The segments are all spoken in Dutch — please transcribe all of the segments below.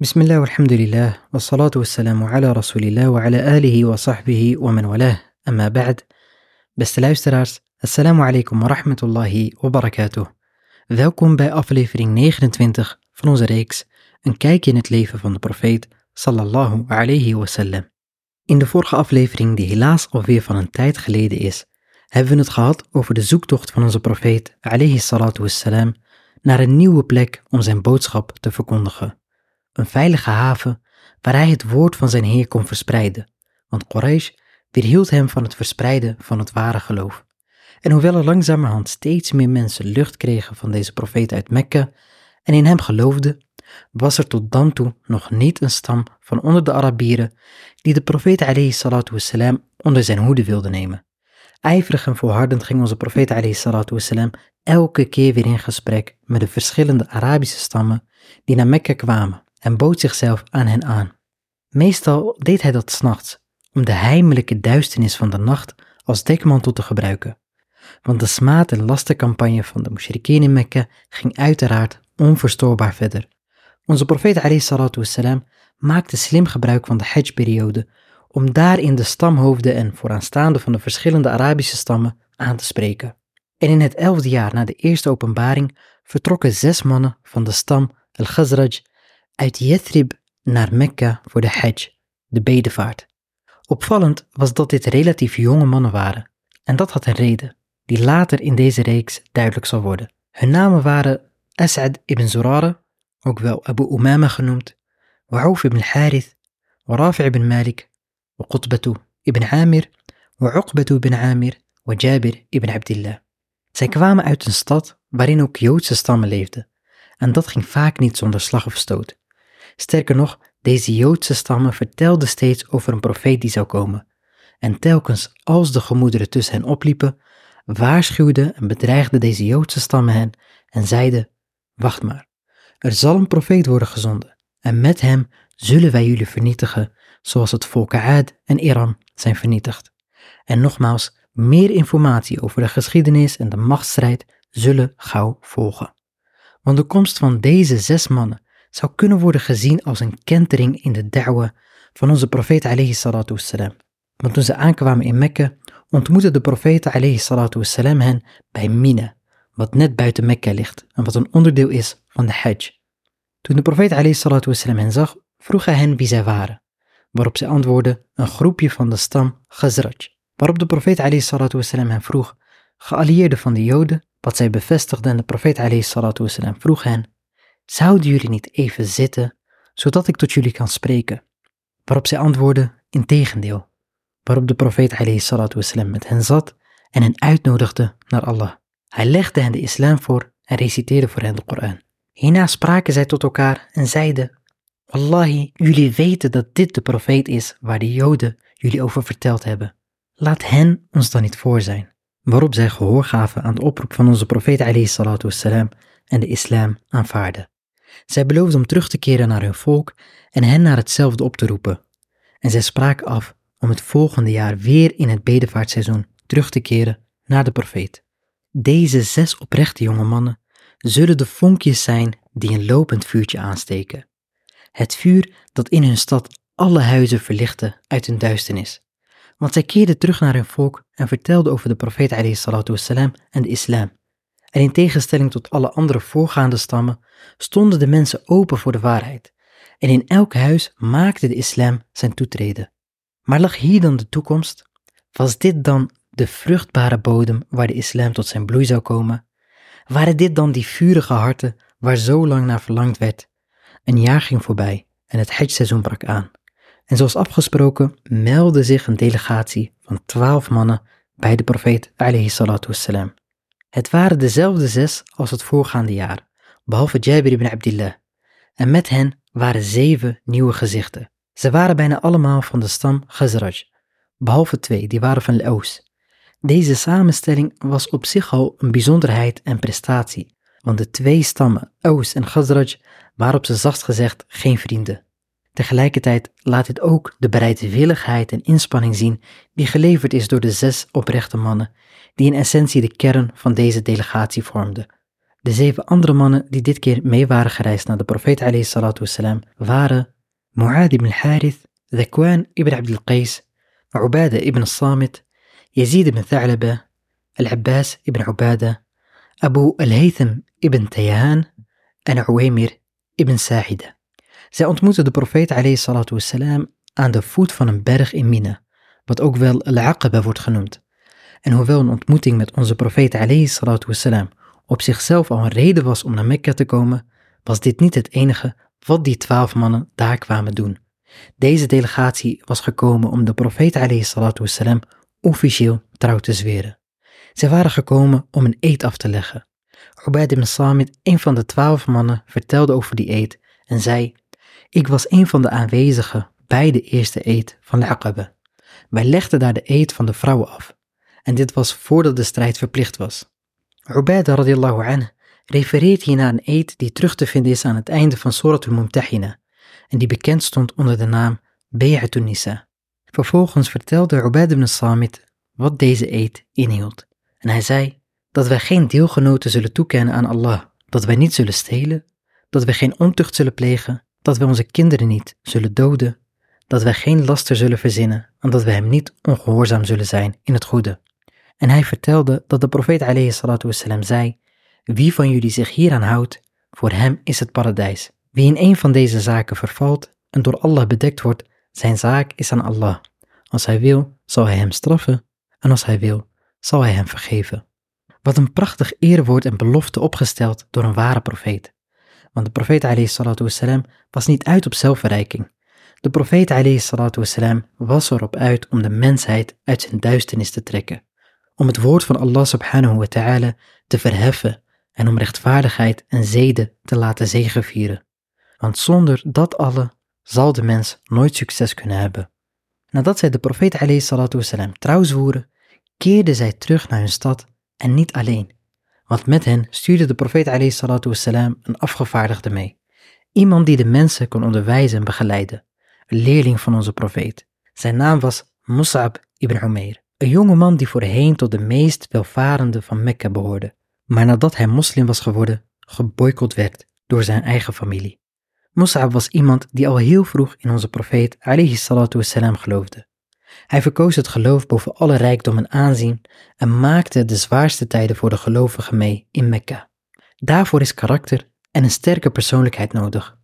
بسم الله والحمد لله والصلاة والسلام على رسول الله وعلى آله وصحبه ومن والاه أما بعد Beste luisteraars, assalamu alaikum wa rahmatullahi wa barakatuh. Welkom bij aflevering 29 van onze reeks Een kijkje in het leven van de profeet sallallahu alayhi wasallam. In de vorige aflevering, die helaas alweer van een tijd geleden is, hebben we het gehad over de zoektocht van onze profeet alayhi salatu wassalam naar een nieuwe plek om zijn boodschap te verkondigen. Een veilige haven waar hij het woord van zijn Heer kon verspreiden, want Quraysh weerhield hem van het verspreiden van het ware geloof. En hoewel er langzamerhand steeds meer mensen lucht kregen van deze profeet uit Mekka en in hem geloofden, was er tot dan toe nog niet een stam van onder de Arabieren die de profeet alayhi onder zijn hoede wilde nemen. Ijverig en volhardend ging onze profeet alayhi elke keer weer in gesprek met de verschillende Arabische stammen die naar Mekka kwamen en bood zichzelf aan hen aan. Meestal deed hij dat s'nachts, om de heimelijke duisternis van de nacht als dekmantel te gebruiken. Want de smaad- en lastencampagne van de mushrikeen in Mekka ging uiteraard onverstoorbaar verder. Onze profeet wassalam, maakte slim gebruik van de Hajj-periode om daarin de stamhoofden en vooraanstaanden van de verschillende Arabische stammen aan te spreken. En in het elfde jaar na de eerste openbaring vertrokken zes mannen van de stam Al-Khazraj uit Yathrib naar Mekka voor de Hajj, de bedevaart. Opvallend was dat dit relatief jonge mannen waren, en dat had een reden, die later in deze reeks duidelijk zal worden. Hun namen waren As'ad ibn Zurara, ook wel Abu Umama genoemd, Wa'uf ibn Harith, Rafi' ibn Malik, Qutbatu ibn Amir, Uqbatu ibn Amir, Jabir ibn Abdillah. Zij kwamen uit een stad waarin ook Joodse stammen leefden, en dat ging vaak niet zonder slag of stoot. Sterker nog, deze Joodse stammen vertelden steeds over een profeet die zou komen. En telkens als de gemoederen tussen hen opliepen, waarschuwden en bedreigden deze Joodse stammen hen en zeiden: Wacht maar, er zal een profeet worden gezonden, en met hem zullen wij jullie vernietigen, zoals het volk Aad en Iram zijn vernietigd. En nogmaals, meer informatie over de geschiedenis en de machtsstrijd zullen gauw volgen. Want de komst van deze zes mannen zou kunnen worden gezien als een kentering in de da'wa van onze profeet alayhi salatu wassalam. Want toen ze aankwamen in Mekka, ontmoette de profeet alayhi salatu wassalam hen bij Mina, wat net buiten Mekka ligt en wat een onderdeel is van de Hajj. Toen de profeet alayhi salatu wassalam hen zag, vroeg hij hen wie zij waren, waarop zij antwoordden een groepje van de stam Khazraj. Waarop de profeet alayhi salatu wassalam hen vroeg, geallieerden van de Joden, wat zij bevestigden en de profeet alayhi salatu wassalam vroeg hen, Zouden jullie niet even zitten, zodat ik tot jullie kan spreken? Waarop zij antwoordden, integendeel. Waarop de profeet met hen zat en hen uitnodigde naar Allah. Hij legde hen de islam voor en reciteerde voor hen de Koran. Hierna spraken zij tot elkaar en zeiden, Wallahi, jullie weten dat dit de profeet is waar de Joden jullie over verteld hebben. Laat hen ons dan niet voor zijn. Waarop zij gehoor gaven aan de oproep van onze profeet en de islam aanvaarden. Zij beloofden om terug te keren naar hun volk en hen naar hetzelfde op te roepen. En zij spraken af om het volgende jaar weer in het bedevaartseizoen terug te keren naar de profeet. Deze zes oprechte jonge mannen zullen de vonkjes zijn die een lopend vuurtje aansteken. Het vuur dat in hun stad alle huizen verlichtte uit hun duisternis. Want zij keerden terug naar hun volk en vertelden over de profeet wassalam, en de islam. En in tegenstelling tot alle andere voorgaande stammen stonden de mensen open voor de waarheid. En in elk huis maakte de islam zijn toetreden. Maar lag hier dan de toekomst? Was dit dan de vruchtbare bodem waar de islam tot zijn bloei zou komen? Waren dit dan die vurige harten waar zo lang naar verlangd werd? Een jaar ging voorbij en het Hajj-seizoen brak aan. En zoals afgesproken meldde zich een delegatie van twaalf mannen bij de profeet alayhi salatu. Het waren dezelfde zes als het voorgaande jaar, behalve Jabir ibn Abdillah. En met hen waren zeven nieuwe gezichten. Ze waren bijna allemaal van de stam Khazraj, behalve twee, die waren van Laos. Deze samenstelling was op zich al een bijzonderheid en prestatie, want de twee stammen, Aus en Khazraj, waren op zijn zachtst gezegd geen vrienden. Tegelijkertijd laat dit ook de bereidwilligheid en inspanning zien die geleverd is door de zes oprechte mannen, die in essentie de kern van deze delegatie vormden. De zeven andere mannen die dit keer mee waren gereisd naar de profeet wassalam waren Mu'ad ibn al-Harith, Zakwan ibn Abd al-Qais, Ubada ibn al-Samit, Yazid ibn Tha'laba, Al-Abbas ibn Ubada, Abu al-Haytham ibn Tayahan en Uwaymir ibn Sa'ida. Zij ontmoetten de profeet aan de voet van een berg in Mina, wat ook wel Al-Aqaba wordt genoemd. En hoewel een ontmoeting met onze profeet op zichzelf al een reden was om naar Mekka te komen, was dit niet het enige wat die twaalf mannen daar kwamen doen. Deze delegatie was gekomen om de profeet officieel trouw te zweren. Zij waren gekomen om een eed af te leggen. Ubaid ibn Samit, een van de twaalf mannen, vertelde over die eed en zei, ik was een van de aanwezigen bij de eerste eed van de Aqaba. Wij legden daar de eed van de vrouwen af. En dit was voordat de strijd verplicht was. Ubaida radiallahu anhu refereert hierna een eed die terug te vinden is aan het einde van Surat al-Mumtahina en die bekend stond onder de naam Bay'atun Nisa. Vervolgens vertelde Ubaid ibn Samit wat deze eed inhield. En hij zei dat wij geen deelgenoten zullen toekennen aan Allah, dat wij niet zullen stelen, dat wij geen ontucht zullen plegen, dat wij onze kinderen niet zullen doden, dat wij geen laster zullen verzinnen en dat wij hem niet ongehoorzaam zullen zijn in het goede. En hij vertelde dat de profeet alayhi zei, wie van jullie zich hieraan houdt, voor hem is het paradijs. Wie in een van deze zaken vervalt en door Allah bedekt wordt, zijn zaak is aan Allah. Als hij wil, zal hij hem straffen en als hij wil, zal hij hem vergeven. Wat een prachtig eerwoord en belofte opgesteld door een ware profeet. Want de profeet wassalam, was niet uit op zelfverrijking. De profeet wassalam, was erop uit om de mensheid uit zijn duisternis te trekken. Om het woord van Allah subhanahu wa ta'ala te verheffen en om rechtvaardigheid en zeden te laten zegevieren. Want zonder dat alle zal de mens nooit succes kunnen hebben. Nadat zij de profeet wassalam, trouw zwoeren, keerden zij terug naar hun stad en niet alleen. Want met hen stuurde de profeet wassalam, een afgevaardigde mee. Iemand die de mensen kon onderwijzen en begeleiden. Een leerling van onze profeet. Zijn naam was Mus'ab ibn Umair. Een jonge man die voorheen tot de meest welvarende van Mekka behoorde. Maar nadat hij moslim was geworden, geboycott werd door zijn eigen familie. Mus'ab was iemand die al heel vroeg in onze profeet wassalam, geloofde. Hij verkoos het geloof boven alle rijkdom en aanzien en maakte de zwaarste tijden voor de gelovigen mee in Mekka. Daarvoor is karakter en een sterke persoonlijkheid nodig.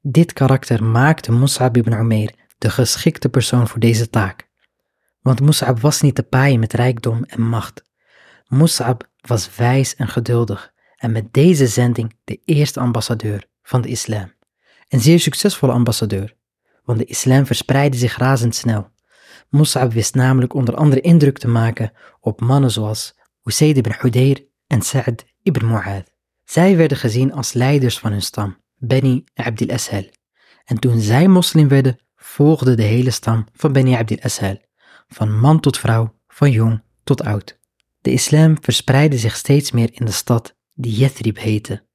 Dit karakter maakte Mus'ab ibn Umair de geschikte persoon voor deze taak. Want Mus'ab was niet te paaien met rijkdom en macht. Mus'ab was wijs en geduldig en met deze zending de eerste ambassadeur van de islam. Een zeer succesvolle ambassadeur, want de islam verspreidde zich razendsnel. Mus'ab wist namelijk onder andere indruk te maken op mannen zoals Usaid ibn Hudayr en Sa'd ibn Mu'adh. Zij werden gezien als leiders van hun stam, Beni Abdil Ashal. En toen zij moslim werden, volgde de hele stam van Beni Abdil Ashal, van man tot vrouw, van jong tot oud. De islam verspreidde zich steeds meer in de stad die Yathrib heette.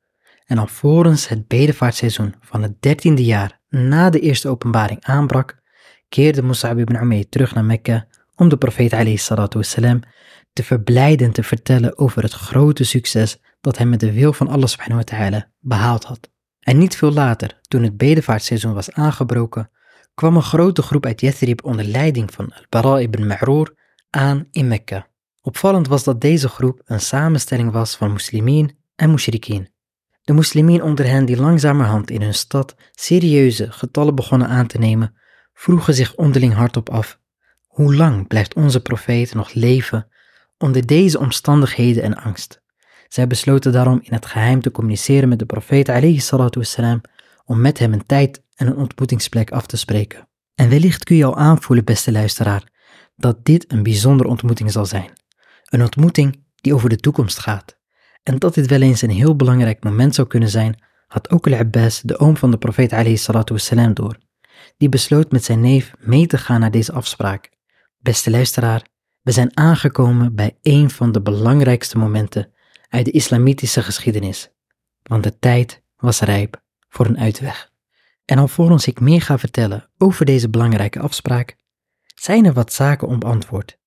En alvorens het bedevaartseizoen van het dertiende jaar na de eerste openbaring aanbrak, keerde Mus'ab ibn Umayr terug naar Mekka om de profeet wassalam, te verblijden en te vertellen over het grote succes dat hij met de wil van Allah subhanahu wa ta'ala behaald had. En niet veel later, toen het bedevaartseizoen was aangebroken, kwam een grote groep uit Yathrib onder leiding van al-Bara ibn Ma'roor aan in Mekka. Opvallend was dat deze groep een samenstelling was van moslimien en mushrikien. De moslimien onder hen die langzamerhand in hun stad serieuze getallen begonnen aan te nemen, vroegen zich onderling hardop af: hoe lang blijft onze profeet nog leven onder deze omstandigheden en angst? Zij besloten daarom in het geheim te communiceren met de profeet om met hem een tijd en een ontmoetingsplek af te spreken. En wellicht kun je al aanvoelen, beste luisteraar, dat dit een bijzondere ontmoeting zal zijn. Een ontmoeting die over de toekomst gaat. En dat dit wel eens een heel belangrijk moment zou kunnen zijn, had ook al-Abbas, de oom van de profeet door. Die besloot met zijn neef mee te gaan naar deze afspraak. Beste luisteraar, we zijn aangekomen bij een van de belangrijkste momenten uit de islamitische geschiedenis, want de tijd was rijp voor een uitweg. En alvorens ik meer ga vertellen over deze belangrijke afspraak, zijn er wat zaken onbeantwoord.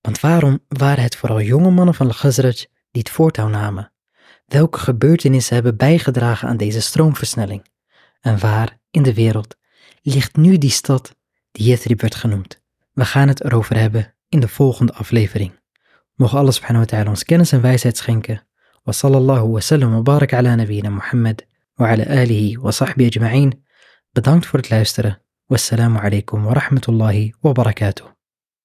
Want waarom waren het vooral jonge mannen van de Khazraj die het voortouw namen? Welke gebeurtenissen hebben bijgedragen aan deze stroomversnelling? En waar in de wereld ligt nu die stad die Yathrib werd genoemd? We gaan het erover hebben in de volgende aflevering. Mogen Allah subhanahu wa ta'ala ons kennis en wijsheid schenken. Wa sallallahu wa sallam wa barak ala nabiyina Muhammad wa ala alihi wa sahbihi ajma'in. Bedankt voor het luisteren. Wassalamu alaikum wa rahmatullahi wa barakatuh.